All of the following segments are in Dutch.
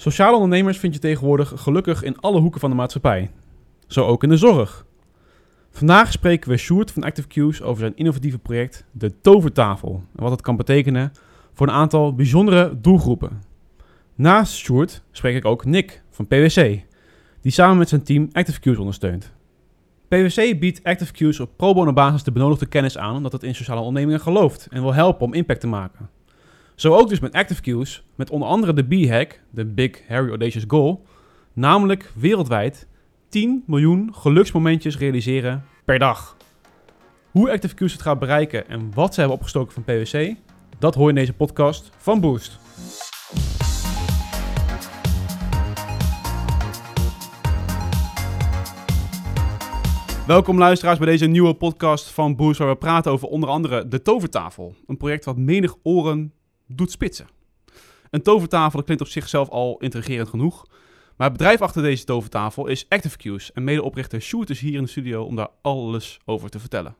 Sociale ondernemers vind je tegenwoordig gelukkig in alle hoeken van de maatschappij. Zo ook in de zorg. Vandaag spreken we Sjoerd van Active Cues over zijn innovatieve project De Tovertafel en wat het kan betekenen voor een aantal bijzondere doelgroepen. Naast Sjoerd spreek ik ook Nick van PwC, die samen met zijn team Active Cues ondersteunt. PwC biedt Active Cues op pro bono basis de benodigde kennis aan omdat het in sociale ondernemingen gelooft en wil helpen om impact te maken. Zo ook dus met Active Cues, met onder andere de B-hack, de Big Harry Audacious Goal, namelijk wereldwijd 10 miljoen geluksmomentjes realiseren per dag. Hoe Active Cues het gaat bereiken en wat ze hebben opgestoken van PwC, dat hoor je in deze podcast van Boost. Welkom luisteraars bij deze nieuwe podcast van Boost, waar we praten over onder andere de Tovertafel. Een project wat menig oren doet spitsen. Een tovertafel dat klinkt op zichzelf al intrigerend genoeg. Maar het bedrijf achter deze tovertafel is ActiveCues. En medeoprichter Sjoerd is hier in de studio om daar alles over te vertellen.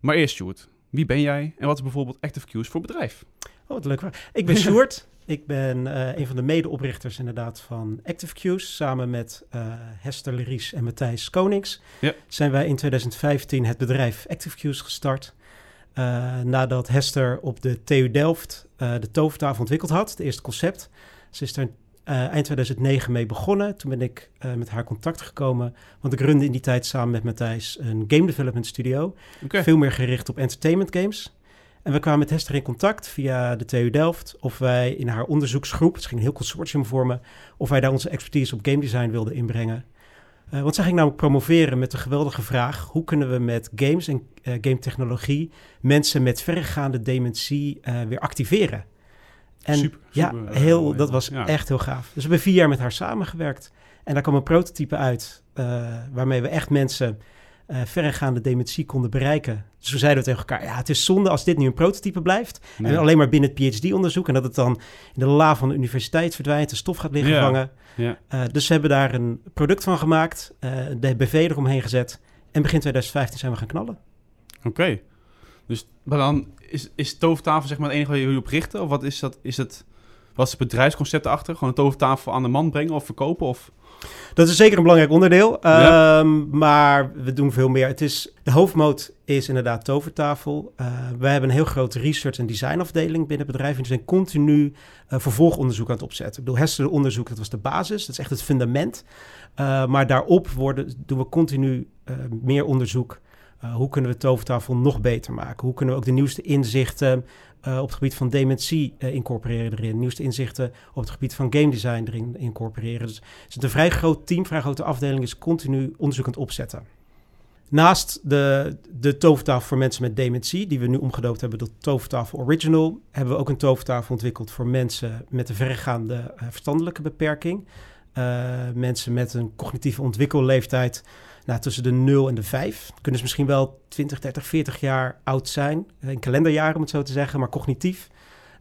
Maar eerst Sjoerd, wie ben jij en wat is bijvoorbeeld ActiveCues voor bedrijf? Oh, wat leuk. Ik ben Sjoerd. ik ben uh, een van de medeoprichters inderdaad van ActiveCues. Samen met uh, Hester Leries en Matthijs Konings ja. zijn wij in 2015 het bedrijf ActiveCues gestart. Uh, nadat Hester op de TU Delft uh, de tovertafel ontwikkeld had, het eerste concept. Ze is er uh, eind 2009 mee begonnen. Toen ben ik met haar contact gekomen, want ik runde in die tijd samen met Matthijs een game development studio. Okay. Veel meer gericht op entertainment games. En we kwamen met Hester in contact via de TU Delft of wij in haar onderzoeksgroep, het ging een heel consortium vormen, of wij daar onze expertise op game design wilden inbrengen. Uh, want zij ging namelijk promoveren met de geweldige vraag: hoe kunnen we met games en uh, game technologie mensen met verregaande dementie uh, weer activeren? En super, ja, heel, dat was ja. echt heel gaaf. Dus we hebben vier jaar met haar samengewerkt. En daar kwam een prototype uit waarmee we echt mensen uh, verregaande dementie konden bereiken. Dus we zeiden we tegen elkaar, ja, het is zonde als dit nu een prototype blijft. Nee. En alleen maar binnen het PhD-onderzoek. En dat het dan in de la van de universiteit verdwijnt, de stof gaat liggen ja. vangen. Ja. Uh, dus we hebben daar een product van gemaakt, uh, de BV eromheen gezet. En begin 2015 zijn we gaan knallen. Oké. Okay. Dus maar dan is, is tovertafel zeg maar het enige waar jullie op richten? Of wat is dat? Is het, wat is het bedrijfsconcept achter? Gewoon een tovertafel aan de man brengen of verkopen? Of... Dat is zeker een belangrijk onderdeel. Ja. Um, maar we doen veel meer. Het is, de hoofdmoot is inderdaad tovertafel. Uh, we hebben een heel grote research- en designafdeling binnen het bedrijf. En die zijn continu uh, vervolgonderzoek aan het opzetten. Ik bedoel, hersenonderzoek, dat was de basis. Dat is echt het fundament. Uh, maar daarop worden, doen we continu meer onderzoek. Hoe kunnen we tovertafel nog beter maken? Hoe kunnen we ook de nieuwste inzichten uh, op het gebied van dementie uh, incorporeren erin. Nieuwste inzichten op het gebied van game design erin incorporeren. Dus het is een vrij groot team, vrij grote afdeling is continu onderzoek aan het opzetten. Naast de, de tovertafel voor mensen met dementie, die we nu omgedoopt hebben tot tovertafel original, hebben we ook een tovertafel ontwikkeld voor mensen met een verregaande verstandelijke beperking. Mensen met een cognitieve ontwikkelleeftijd nou, tussen de 0 en de 5. Kunnen ze misschien wel 20, 30, 40 jaar oud zijn. In kalenderjaren, om het zo te zeggen, maar cognitief.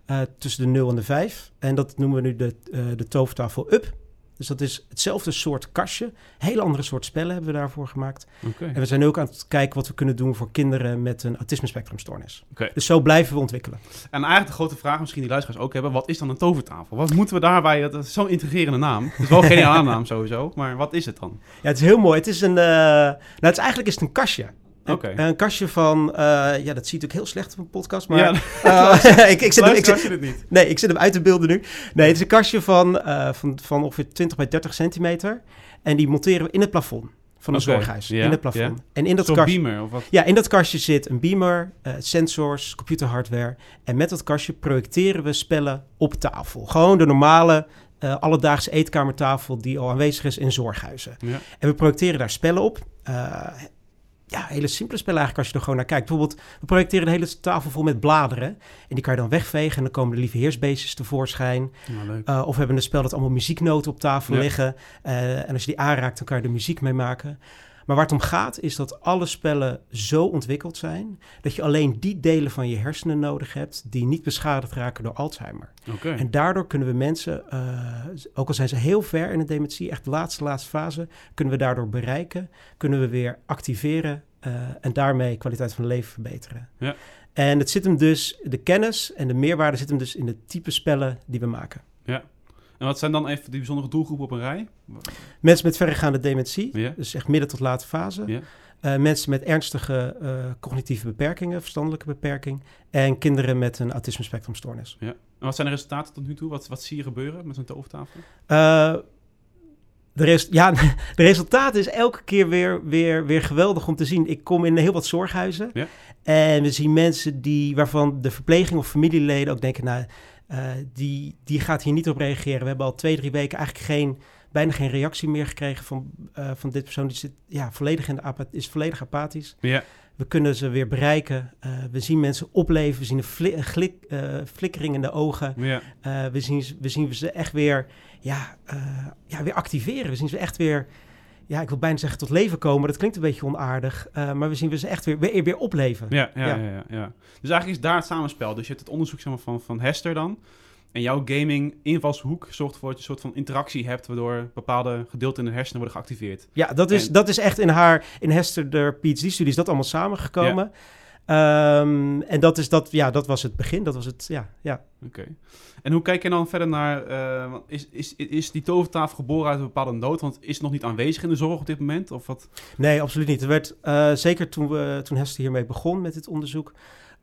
Uh, tussen de 0 en de 5. En dat noemen we nu de, uh, de up. Dus dat is hetzelfde soort kastje. Hele andere soort spellen hebben we daarvoor gemaakt. Okay. En we zijn ook aan het kijken wat we kunnen doen voor kinderen met een autisme-spectrumstoornis. Okay. Dus zo blijven we ontwikkelen. En eigenlijk de grote vraag, misschien die luisteraars ook hebben: wat is dan een tovertafel? Wat moeten we daarbij? Dat is zo'n integrerende naam. Het is wel geen geniale naam sowieso, maar wat is het dan? Ja, het is heel mooi. Het is een. Uh, nou, het is eigenlijk is het een kastje. Okay. Een, een, kastje van, uh, ja, dat ziet ook heel slecht op een podcast, maar ja, uh, ik, ik, zit hem, ik, zit, het niet. Nee, ik zit hem uit te beelden nu. Nee, het is een kastje van, uh, van, van ongeveer 20 bij 30 centimeter. En die monteren we in het plafond van een okay. zorghuis. Yeah. In het plafond. Yeah. En in dat kastje. beamer of wat? Ja, in dat kastje zit een beamer, sensors, computerhardware. En met dat kastje projecteren we spellen op tafel. Gewoon de normale uh, alledaagse eetkamertafel die al aanwezig is in zorghuizen. Ja. En we projecteren daar spellen op. Uh, ja, hele simpele spellen eigenlijk als je er gewoon naar kijkt. Bijvoorbeeld, we projecteren een hele tafel vol met bladeren. En die kan je dan wegvegen en dan komen de lieve heersbeestjes tevoorschijn. Ja, uh, of we hebben een spel dat allemaal muzieknoten op tafel ja. liggen. Uh, en als je die aanraakt, dan kan je er muziek mee maken. Maar waar het om gaat is dat alle spellen zo ontwikkeld zijn dat je alleen die delen van je hersenen nodig hebt die niet beschadigd raken door Alzheimer. Okay. En daardoor kunnen we mensen, uh, ook al zijn ze heel ver in de dementie, echt de laatste, laatste fase, kunnen we daardoor bereiken, kunnen we weer activeren uh, en daarmee kwaliteit van leven verbeteren. Ja. En het zit hem dus, de kennis en de meerwaarde zit hem dus in de type spellen die we maken. Ja. En wat zijn dan even die bijzondere doelgroepen op een rij? Mensen met verregaande dementie, dus echt midden tot late fase. Ja. Uh, mensen met ernstige uh, cognitieve beperkingen, verstandelijke beperking. En kinderen met een autisme spectrumstoornis. Ja. En wat zijn de resultaten tot nu toe? Wat, wat zie je gebeuren met zo'n tovertafel? Uh, de, ja, de resultaten is elke keer weer, weer, weer geweldig om te zien. Ik kom in heel wat zorghuizen. Ja. En we zien mensen die, waarvan de verpleging of familieleden ook denken... Nou, die, die gaat hier niet op reageren. We hebben al twee, drie weken eigenlijk geen bijna geen reactie meer gekregen van, uh, van dit persoon. Die zit ja, volledig in de is volledig apathisch. Ja. We kunnen ze weer bereiken. Uh, we zien mensen opleven. We zien een fli glik, flikkering in de ogen. Ja. we, zien, we zien ze echt weer, ja, ja, weer activeren. We zien ze echt weer ja, ik wil bijna zeggen tot leven komen. Dat klinkt een beetje onaardig. Uh, maar we zien we ze echt weer, weer, weer opleven. Ja, ja, ja. Ja, ja, Dus eigenlijk is daar het samenspel. Dus je hebt het onderzoek zeg maar, van, van Hester dan. En jouw gaming invalshoek zorgt ervoor dat je een soort van interactie hebt, waardoor bepaalde gedeelten in de hersenen worden geactiveerd. Ja, dat is, dat is echt in haar, in Hester de PhD-studies, dat allemaal samengekomen. Ja. Um, en dat, is dat, ja, dat was het begin, dat was het, ja. ja. Oké. En hoe kijk je dan verder naar, uh, is, is, is die tovertafel geboren uit een bepaalde nood? Want is het nog niet aanwezig in de zorg op dit moment? Of wat? Nee, absoluut niet. Er werd, uh, zeker toen, we, toen Hester hiermee begon met dit onderzoek,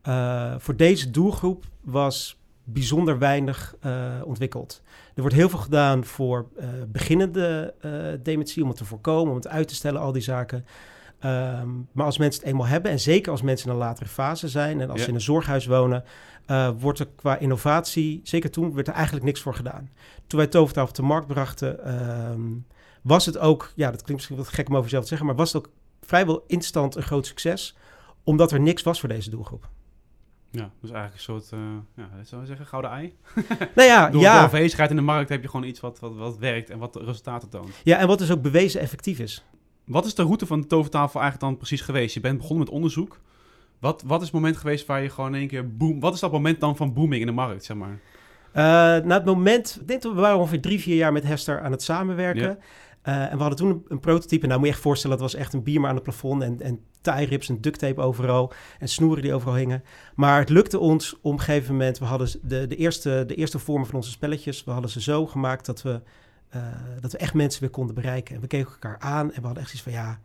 uh, voor deze doelgroep was bijzonder weinig uh, ontwikkeld. Er wordt heel veel gedaan voor uh, beginnende uh, dementie, om het te voorkomen, om het uit te stellen, al die zaken. Um, maar als mensen het eenmaal hebben, en zeker als mensen in een latere fase zijn en als ze in een zorghuis wonen, wordt er qua innovatie, zeker toen, werd er eigenlijk niks voor gedaan. Toen wij Tovertaal op de markt brachten, um, was het ook, ja, dat klinkt misschien wat gek om over zelf te zeggen, maar was het ook vrijwel instant een groot succes, omdat er niks was voor deze doelgroep. Ja, dus eigenlijk een soort, uh, ja, zou je zeggen, gouden ei? Nou ja, door, ja. Door afwezigheid in de markt heb je gewoon iets wat, wat, wat werkt en wat resultaten toont. Ja, en wat dus ook bewezen effectief is. Wat is de route van de tovertafel eigenlijk dan precies geweest? Je bent begonnen met onderzoek. Wat, wat is het moment geweest waar je gewoon in één keer boom... Wat is dat moment dan van booming in de markt, zeg maar? Uh, na het moment, ik denk dat we waren ongeveer drie, vier jaar met Hester aan het samenwerken. Uh, en we hadden toen een, een, prototype. Nou, moet je echt voorstellen, dat was echt een bierma aan het plafond en, en tie rips en duct tape overal en snoeren die overal hingen. Maar het lukte ons op een gegeven moment. We hadden de, de, eerste, de eerste vormen van onze spelletjes, we hadden ze zo gemaakt dat we, uh, dat we echt mensen weer konden bereiken. En we keken elkaar aan en we hadden echt iets van ja.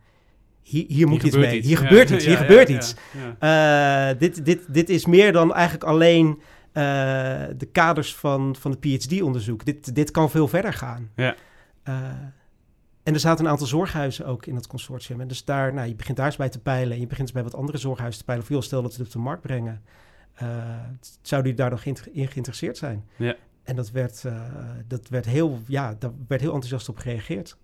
Hier, hier moet iets mee. Iets. Hier gebeurt iets. Hier ja, gebeurt iets. Uh, dit, dit, dit is meer dan eigenlijk alleen uh, de kaders van, van het PhD-onderzoek. Dit, dit kan veel verder gaan. Ja. En er zaten een aantal zorghuizen ook in het consortium. En dus daar, nou, je begint daar eens bij te peilen. En je begint eens bij wat andere zorghuizen te peilen. Of joh, stel dat ze het op de markt brengen. Uh, zou die daar nog in geïnteresseerd zijn? Ja. En dat werd, uh, dat werd, heel, ja, daar werd heel enthousiast op gereageerd.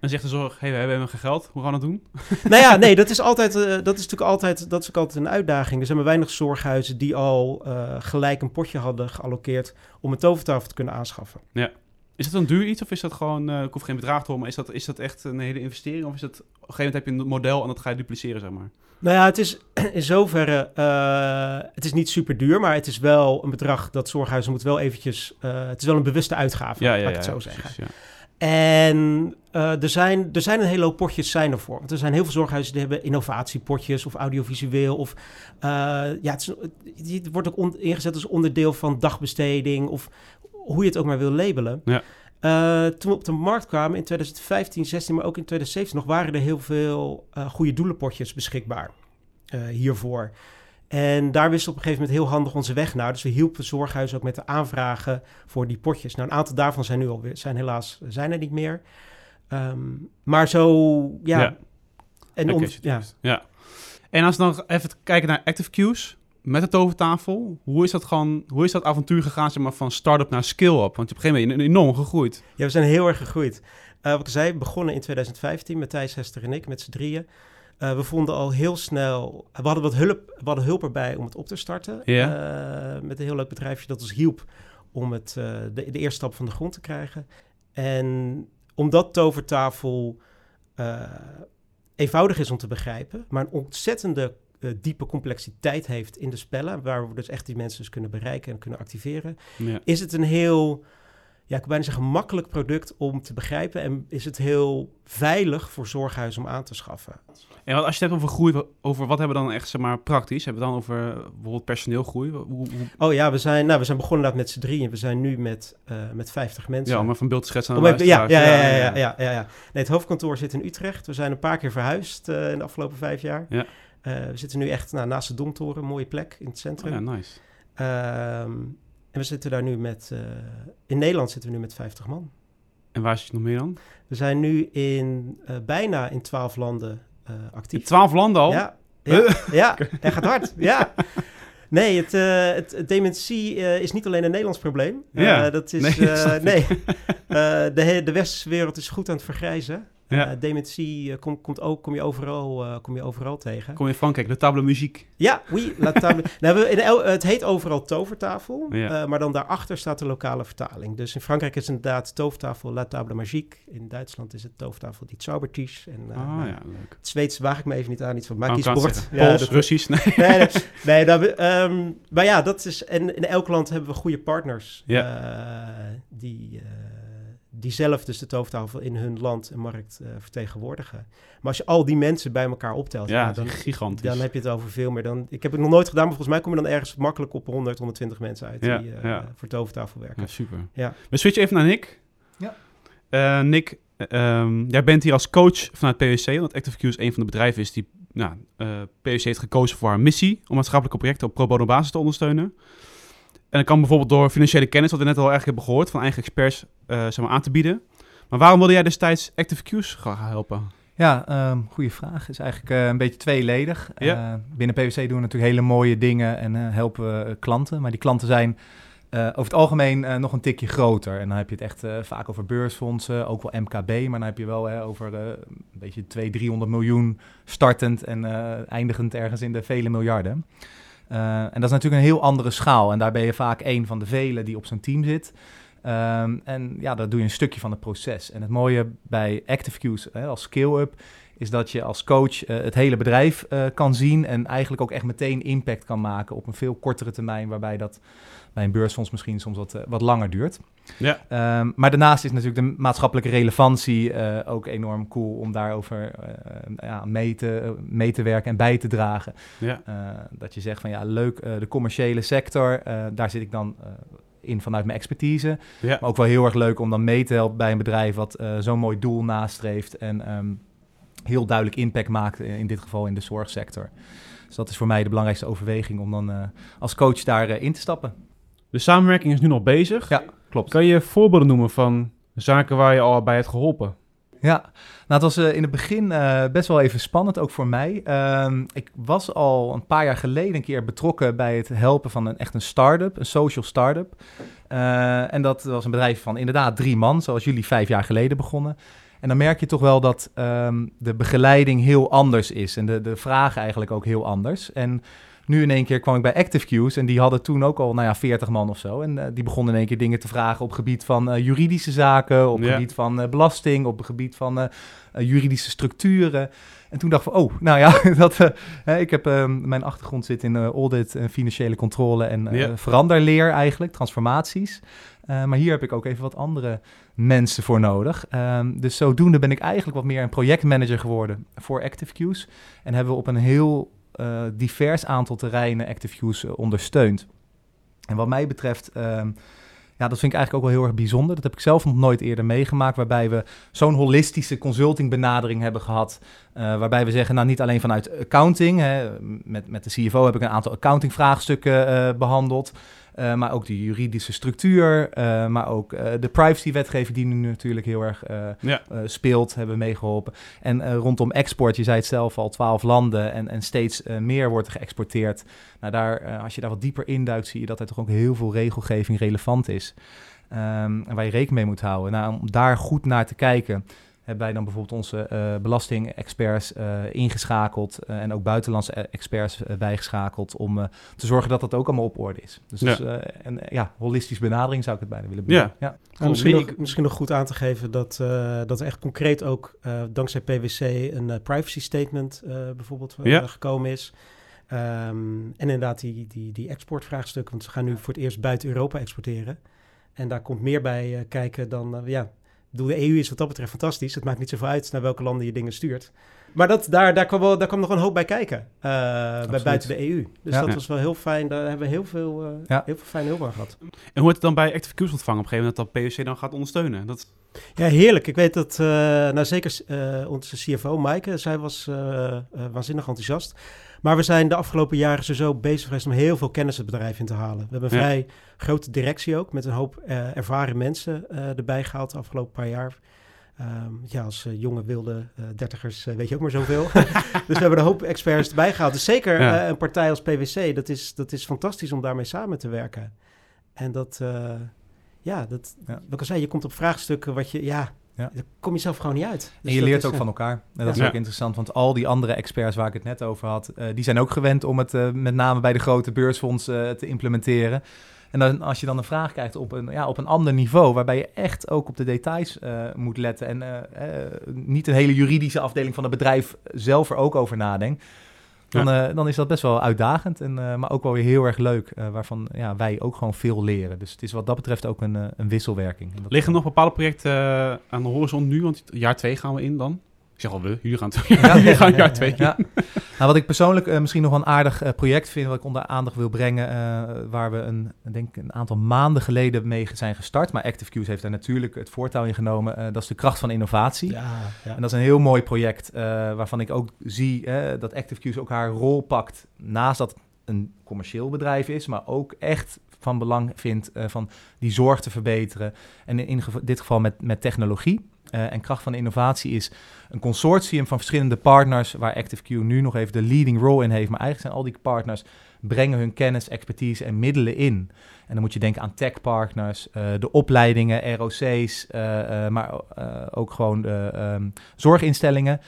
En zegt de zorg, hey, we hebben geen geld, hoe gaan we dat doen? Nou ja, nee, dat is, altijd, uh, dat is natuurlijk altijd, dat is ook altijd een uitdaging. Er zijn maar weinig zorghuizen die al gelijk een potje hadden geallockeerd om een tovertafel te kunnen aanschaffen. Ja. Is dat een duur iets of is dat gewoon, uh, ik hoef geen bedrag te horen, maar is dat, is dat echt een hele investering? Of is dat, op een gegeven moment heb je een model en dat ga je dupliceren, zeg maar? Nou ja, het is in zoverre, uh, het is niet super duur, maar het is wel een bedrag dat zorghuizen moet wel eventjes, uh, het is wel een bewuste uitgave, ja, ja, laat ik het zo zeggen. Precies, ja. En uh, er, zijn, er zijn een hele hoop potjes zijn ervoor. Want er zijn heel veel zorghuizen die hebben innovatiepotjes of audiovisueel. Of uh, ja, het, is, het, wordt ook ingezet als onderdeel van dagbesteding. Of hoe je het ook maar wil labelen. Ja. Uh, toen we op de markt kwamen in 2015, 16, maar ook in 2017 nog, waren er heel veel uh, goede doelenpotjes beschikbaar uh, hiervoor. En daar wisten we op een gegeven moment heel handig onze weg naar. Dus we hielpen zorghuizen ook met de aanvragen voor die potjes. Nou, een aantal daarvan zijn nu alweer, zijn helaas, zijn er niet meer. Um, maar zo, ja. ja. En om, ja. ja. En als we dan even kijken naar Active Cues met de tovertafel, hoe is dat, gewoon, hoe is dat avontuur gegaan zeg maar, van start-up naar skill-up? Want je op een gegeven moment enorm gegroeid. Ja, we zijn heel erg gegroeid. Uh, wat ik zei, we begonnen in 2015 met Thijs, Hester en ik, met z'n drieën. Uh, we vonden al heel snel, we hadden wat hulp, we hadden hulp erbij om het op te starten. Ja. Uh, met een heel leuk bedrijfje dat ons hielp om het, de, de, eerste stap van de grond te krijgen. En omdat tovertafel eenvoudig is om te begrijpen, maar een ontzettende uh, diepe complexiteit heeft in de spellen, waar we dus echt die mensen dus kunnen bereiken en kunnen activeren, ja. is het een heel ja, ik kan bijna zeggen, makkelijk product om te begrijpen. En is het heel veilig voor zorghuizen om aan te schaffen. En als je het hebt over groei, over wat hebben we dan echt zeg maar, praktisch? Hebben we dan over bijvoorbeeld personeelgroei? Hoe, hoe... Oh ja, we zijn, nou, we zijn begonnen met z'n drieën. We zijn nu met, uh, met 50 mensen. Ja, om van beeld schetsen aan de ja, ja, ja, ja, ja, ja, ja, ja. Nee, het hoofdkantoor zit in Utrecht. We zijn een paar keer verhuisd uh, in de afgelopen vijf jaar. Ja. Uh, we zitten nu echt nou, naast de Domtoren, een mooie plek in het centrum. Oh, ja, nice. Um, en we zitten daar nu met, uh, in Nederland zitten we nu met 50 man. En waar zit je nog meer dan? We zijn nu in, uh, bijna in 12 landen actief. In 12 landen al? Ja, ja, ja dat gaat hard. Ja. Nee, het, het, het dementie is niet alleen een Nederlands probleem. Ja. dat is, nee, nee. de, de westerse wereld is goed aan het vergrijzen. Ja. Uh, dementie uh, kom, komt ook, kom je, overal, uh, kom je overal tegen. Kom je in Frankrijk, de table muziek. Ja, oui, la table. nou, het heet overal tovertafel, ja. maar dan daarachter staat de lokale vertaling. Dus in Frankrijk is het inderdaad tovertafel la table magique. In Duitsland is het tovertafel die Zaubertisch. En ah, nou, ja, leuk. Het Zweeds waag ik me even niet aan, iets van magisch bord. Ja, Pools, Russisch, nee. nee, nee, nee dat, um, maar ja, dat is, en in elk land hebben we goede partners ja. die die zelf dus de tovertafel in hun land en markt uh, vertegenwoordigen. Maar als je al die mensen bij elkaar optelt, ja, dan, gigantisch. dan heb je het over veel meer. Dan, ik heb het nog nooit gedaan, maar volgens mij kom je dan ergens makkelijk op 100, 120 mensen uit ja, die uh, ja. voor tovertafel werken. Ja, super. Ja. We switchen even naar Nick. Ja. Uh, Nick, um, jij bent hier als coach vanuit PwC, want ActiveQ is een van de bedrijven is die nou, PwC heeft gekozen voor haar missie om maatschappelijke projecten op pro bono basis te ondersteunen. En dat kan bijvoorbeeld door financiële kennis, wat we net al eigenlijk hebben gehoord, van eigen experts uh, zeg maar, aan te bieden. Maar waarom wilde jij destijds Active Q's gaan helpen? Ja, um, goede vraag. Is eigenlijk uh, een beetje tweeledig. Ja. Uh, binnen PwC doen we natuurlijk hele mooie dingen en helpen we klanten. Maar die klanten zijn over het algemeen nog een tikje groter. En dan heb je het echt vaak over beursfondsen, ook wel MKB. Maar dan heb je wel over een beetje 200, 300 miljoen startend en eindigend ergens in de vele miljarden. Uh, en dat is natuurlijk een heel andere schaal. En daar ben je vaak een van de velen die op zo'n team zit. Um, en ja, dat doe je een stukje van het proces. En het mooie bij ActiveQ's hè, als scale-up is dat je als coach uh, het hele bedrijf uh, kan zien en eigenlijk ook echt meteen impact kan maken op een veel kortere termijn, waarbij dat bij een beursfonds misschien soms wat, uh, wat langer duurt. Ja. Um, maar daarnaast is natuurlijk de maatschappelijke relevantie ook enorm cool om daarover ja, mee, te, mee te werken en bij te dragen. Ja. dat je zegt van ja, leuk, de commerciële sector, daar zit ik dan in vanuit mijn expertise. Ja. Maar ook wel heel erg leuk om dan mee te helpen bij een bedrijf wat zo'n mooi doel nastreeft en um, heel duidelijk impact maakt, in dit geval in de zorgsector. Dus dat is voor mij de belangrijkste overweging om dan uh, als coach daarin uh, in te stappen. De samenwerking is nu nog bezig. Ja, klopt. Kan je voorbeelden noemen van zaken waar je al bij hebt geholpen? Ja, nou, het was uh, in het begin best wel even spannend, ook voor mij. Uh, ik was al een paar jaar geleden een keer betrokken bij het helpen van een echt een start-up, een social start-up. En dat was een bedrijf van inderdaad drie man, zoals jullie vijf jaar geleden begonnen. En dan merk je toch wel dat um, de begeleiding heel anders is en de, de vragen eigenlijk ook heel anders. En nu in één keer kwam ik bij ActiveQ's en die hadden toen ook al, nou ja, 40 man of zo. En uh, die begonnen in één keer dingen te vragen op gebied van uh, juridische zaken, op gebied van uh, belasting, op gebied van juridische structuren. En toen dacht ik van, oh, nou ja, dat, ik heb ehm, mijn achtergrond zit in audit en financiële controle en ja. veranderleer eigenlijk, transformaties. maar hier heb ik ook even wat andere mensen voor nodig. Um, dus zodoende ben ik eigenlijk wat meer een projectmanager geworden voor ActiveQ's. En hebben we op een heel divers aantal terreinen ActiveQ's uh, ondersteund. En wat mij betreft, uh, ja, dat vind ik eigenlijk ook wel heel erg bijzonder. Dat heb ik zelf nog nooit eerder meegemaakt, waarbij we zo'n holistische consulting benadering hebben gehad. Uh, waarbij we zeggen, nou niet alleen vanuit accounting, hè, met, met de CFO heb ik een aantal accounting vraagstukken behandeld. Uh, maar ook de juridische structuur, uh, maar ook uh, de privacy-wetgeving die nu natuurlijk heel erg ja. speelt, hebben meegeholpen. En rondom export, je zei het zelf al, twaalf landen en, en steeds meer wordt geëxporteerd. Nou, daar, als je daar wat dieper induikt, zie je dat er toch ook heel veel regelgeving relevant is. Um, en waar je rekening mee moet houden. Nou, om daar goed naar te kijken hebben wij dan bijvoorbeeld onze uh, belastingexperts uh, ingeschakeld uh, en ook buitenlandse experts bijgeschakeld om te zorgen dat dat ook allemaal op orde is. Dus, ja. dus en ja, holistisch benadering zou ik het bijna willen benoemen. Ja. ja. misschien, nog, misschien nog goed aan te geven dat, dat er echt concreet ook dankzij PwC een privacy statement bijvoorbeeld gekomen is. Um, en inderdaad die, die, die exportvraagstukken, want ze gaan nu voor het eerst buiten Europa exporteren. En daar komt meer bij kijken dan, ja, de EU is wat dat betreft fantastisch. Het maakt niet zoveel uit naar welke landen je dingen stuurt. Maar dat, daar, daar, kwam wel, daar kwam nog een hoop bij kijken. Uh, bij buiten de EU. Dus dat was wel heel fijn. Daar hebben we heel veel, uh, ja. heel veel fijn hulp aan gehad. En hoe wordt het dan bij Active Q's ontvangen op een gegeven moment dat PwC dan gaat ondersteunen? Dat... Ja, heerlijk. Ik weet dat, uh, nou zeker onze CFO Maaike, zij was waanzinnig enthousiast. Maar we zijn de afgelopen jaren zo bezig geweest om heel veel kennis het bedrijf in te halen. We hebben een vrij grote directie ook, met een hoop ervaren mensen erbij gehaald de afgelopen paar jaar. Ehm, ja, als uh, jonge wilde uh, dertigers uh, weet je ook maar zoveel. dus we hebben een hoop experts erbij gehaald. Dus zeker een partij als PwC, dat is, dat is fantastisch om daarmee samen te werken. En dat, ja, dat, ja. wat ik al zei, je komt op vraagstukken wat je, ja, ja. Daar kom je zelf gewoon niet uit. Dus en je leert ook van elkaar. En dat is ook interessant, want al die andere experts waar ik het net over had, die zijn ook gewend om het met name bij de grote beursfondsen te implementeren. En dan, als je dan een vraag krijgt op een, ja, op een ander niveau, waarbij je echt ook op de details moet letten en niet een hele juridische afdeling van het bedrijf zelf er ook over nadenkt, dan, ja. dan is dat best wel uitdagend, en, maar ook wel weer heel erg leuk, waarvan ja, wij ook gewoon veel leren. Dus het is wat dat betreft ook een, een wisselwerking. Liggen nog bepaalde projecten aan de horizon nu? Want jaar twee gaan we in dan? Ik zeg al we, jullie gaan, ja, jullie gaan jaar twee. Ja. Nou, wat ik persoonlijk uh, misschien nog een aardig uh, project vind, wat ik onder aandacht wil brengen, uh, waar we een, denk een aantal maanden geleden mee zijn gestart. Maar ActiveQ's heeft daar natuurlijk het voortouw in genomen. dat is de kracht van innovatie. Ja, ja. En dat is een heel mooi project, waarvan ik ook zie dat ActiveQ's ook haar rol pakt, naast dat het een commercieel bedrijf is, maar ook echt van belang vindt van die zorg te verbeteren. En in, in dit geval met, met technologie. Uh, en kracht van innovatie is een consortium van verschillende partners, waar ActiveQ nu nog even de leading role in heeft. Maar eigenlijk zijn al die partners brengen hun kennis, expertise en middelen in. En dan moet je denken aan techpartners, uh, de opleidingen, ROC's, uh, uh, maar ook gewoon de um, zorginstellingen.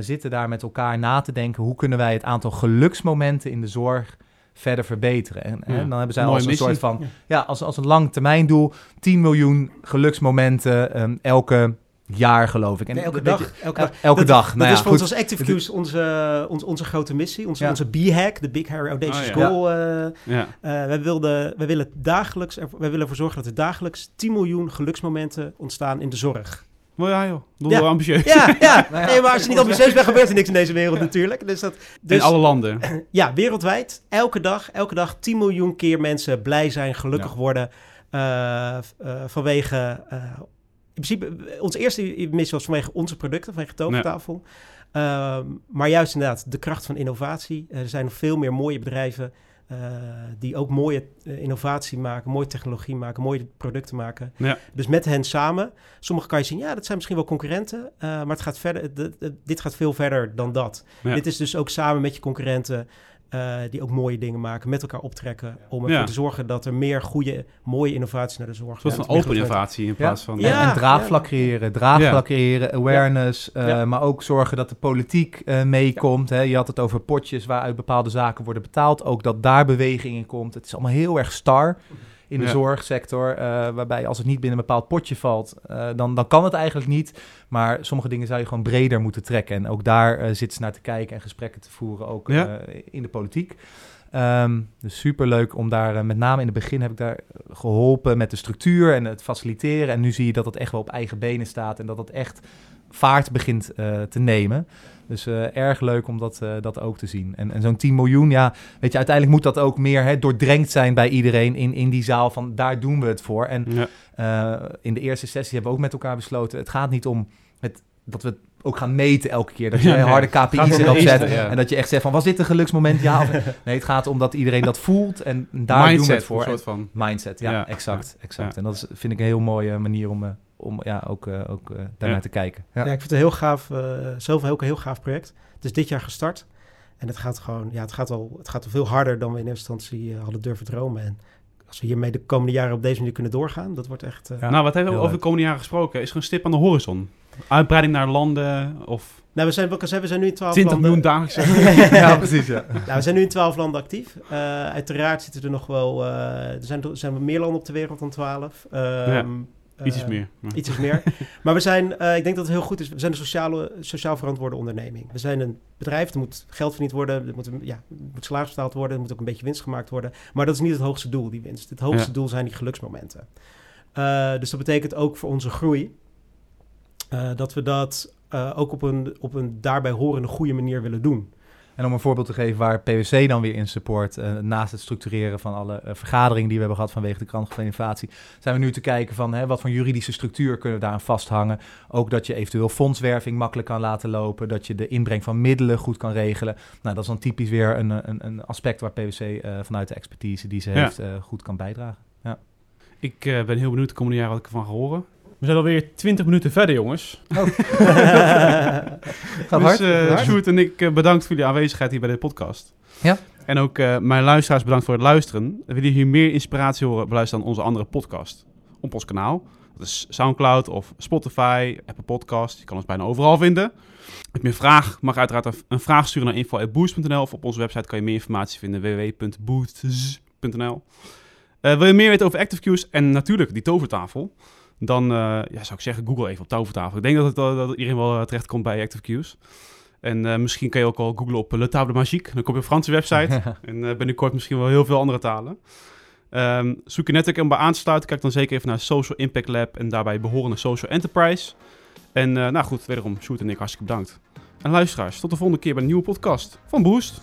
zitten daar met elkaar na te denken hoe kunnen wij het aantal geluksmomenten in de zorg verder verbeteren. En, ja, en dan hebben zij als een soort van, ja, ja als, als een lang termijn doel, 10 miljoen geluksmomenten um, elke jaar, geloof ik. En elke dag. Elke dag. Elke dat, dag. Nou dat ja, is voor ons als Active onze, onze, onze grote missie. Onze, ja. onze B-hack, de Big Harry Audacious oh, ja. Goal. Uh, ja. Uh, wij, wilden, wij willen dagelijks, wij willen ervoor zorgen dat er dagelijks 10 miljoen geluksmomenten ontstaan in de zorg. Maar ja joh, dat ja. ambitieus. Ja, ja. nou nee, maar als je niet ambitieus bent, gebeurt er niks in deze wereld natuurlijk. Dus dat, dus, in alle landen. Ja, wereldwijd. Elke dag, elke dag 10 miljoen keer mensen blij zijn, gelukkig worden. Uh, vanwege in principe, onze eerste missie was vanwege onze producten, vanwege Tovertafel. Ja. Um, maar juist inderdaad, de kracht van innovatie. Er zijn nog veel meer mooie bedrijven uh, die ook mooie uh, innovatie maken, mooie technologie maken, mooie producten maken. Ja. Dus met hen samen. Sommige kan je zien, ja, dat zijn misschien wel concurrenten, uh, maar het gaat verder, dit gaat veel verder dan dat. Ja. Dit is dus ook samen met je concurrenten uh, die ook mooie dingen maken, met elkaar optrekken. Om ervoor ja. te zorgen dat er meer goede, mooie innovatie naar de zorg komt. Een soort van open innovatie in plaats van... Ja, en draagvlak creëren, draagvlak creëren, awareness. Uh, maar ook zorgen dat de politiek uh, meekomt. Hè. Je had het over potjes waaruit bepaalde zaken worden betaald. Ook dat daar beweging in komt. Het is allemaal heel erg star in de ja. zorgsector. Uh, waarbij als het niet binnen een bepaald potje valt, uh, dan, dan kan het eigenlijk niet. Maar sommige dingen zou je gewoon breder moeten trekken. En ook daar uh, zitten ze naar te kijken en gesprekken te voeren, ook ja. in de politiek. Um, dus super leuk om daar, met name in het begin heb ik daar geholpen met de structuur en het faciliteren. En nu zie je dat het echt wel op eigen benen staat en dat het echt vaart begint te nemen. Dus uh, erg leuk om dat, uh, dat ook te zien. En, en zo'n 10 miljoen, ja, weet je, uiteindelijk moet dat ook meer hè, doordrenkt zijn bij iedereen in, in die zaal van daar doen we het voor. En ja. uh, in de eerste sessie hebben we ook met elkaar besloten, het gaat niet om het, dat we het ook gaan meten elke keer. Dat je ja, harde KPI's erop zet. Ja. En dat je echt zegt van, was dit een geluksmoment? Ja of nee. Het gaat om dat iedereen dat voelt en daar mindset, doen we het voor. Een soort van... Mindset, ja, ja. exact. exact. En dat is, vind ik een heel mooie manier om om ja, ook, uh, ook uh, daarnaar ja. te kijken. Ja. ja. ik vind het een heel gaaf, uh, zelf ook een heel gaaf project. Het is dit jaar gestart. En het gaat gewoon, ja, het gaat al, het gaat al veel harder dan we in eerste instantie hadden durven dromen. En als we hiermee de komende jaren op deze manier kunnen doorgaan, dat wordt echt... nou, wat hebben we over de komende jaren gesproken? Is er een stip aan de horizon? Uitbreiding naar landen of... Nou, we zijn, we zijn, we zijn nu in 12 20 landen. miljoen dagelijks. ja, precies, ja. Nou, we zijn nu in 12 landen actief. Uh, uiteraard zitten er nog wel... Uh, er zijn, er zijn meer landen op de wereld dan 12. Um, ja. Iets is meer. Maar. Iets is meer. maar we zijn, uh, ik denk dat het heel goed is, we zijn een sociale, sociaal verantwoorde onderneming. We zijn een bedrijf, er moet geld verdiend worden, er moet, ja, er moet salaris betaald worden, er moet ook een beetje winst gemaakt worden. Maar dat is niet het hoogste doel, die winst. Het hoogste ja. doel zijn die geluksmomenten. dus dat betekent ook voor onze groei dat we dat ook op een, op een daarbij horende goede manier willen doen. En om een voorbeeld te geven waar PwC dan weer in support, uh, naast het structureren van alle uh, vergaderingen die we hebben gehad vanwege de krant van innovatie, zijn we nu te kijken van hè, wat voor juridische structuur kunnen we daaraan vasthangen. Ook dat je eventueel fondswerving makkelijk kan laten lopen, dat je de inbreng van middelen goed kan regelen. Nou, dat is dan typisch weer een, een, een aspect waar PwC uh, eh, vanuit de expertise die ze heeft goed kan bijdragen. Ja. Ik ben heel benieuwd de komende jaren wat ik ervan ga horen. We zijn alweer 20 minuten verder, jongens. Oh. Gaat hard. Dus, uh, Sjoerd en ik uh, bedankt voor jullie aanwezigheid hier bij de podcast. Ja. En ook uh, mijn luisteraars bedankt voor het luisteren. Willen jullie hier meer inspiratie horen, beluister dan onze andere podcast op ons kanaal. Dat is Soundcloud of Spotify, Apple Podcast. Je kan ons bijna overal vinden. Heb je een vraag, mag uiteraard een vraag sturen naar info.boost.nl of op onze website kan je meer informatie vinden www.boost.nl. wil je meer weten over ActiveQ's en natuurlijk die tovertafel? Dan uh, ja, zou ik zeggen, Google even op tovertafel. Ik denk dat, het, dat iedereen wel eh, terecht komt bij ActiveQ's. En uh, misschien kan je ook al googlen op Le Table Magique. Dan kom je op een Franse website. en uh, binnenkort misschien wel heel veel andere talen. Um, zoek je netwerk om bij aan te sluiten. Kijk dan zeker even naar Social Impact Lab en daarbij behorende Social Enterprise. En nou goed, wederom, Sjoerd en ik hartstikke bedankt. En luisteraars, tot de volgende keer bij een nieuwe podcast van Boost.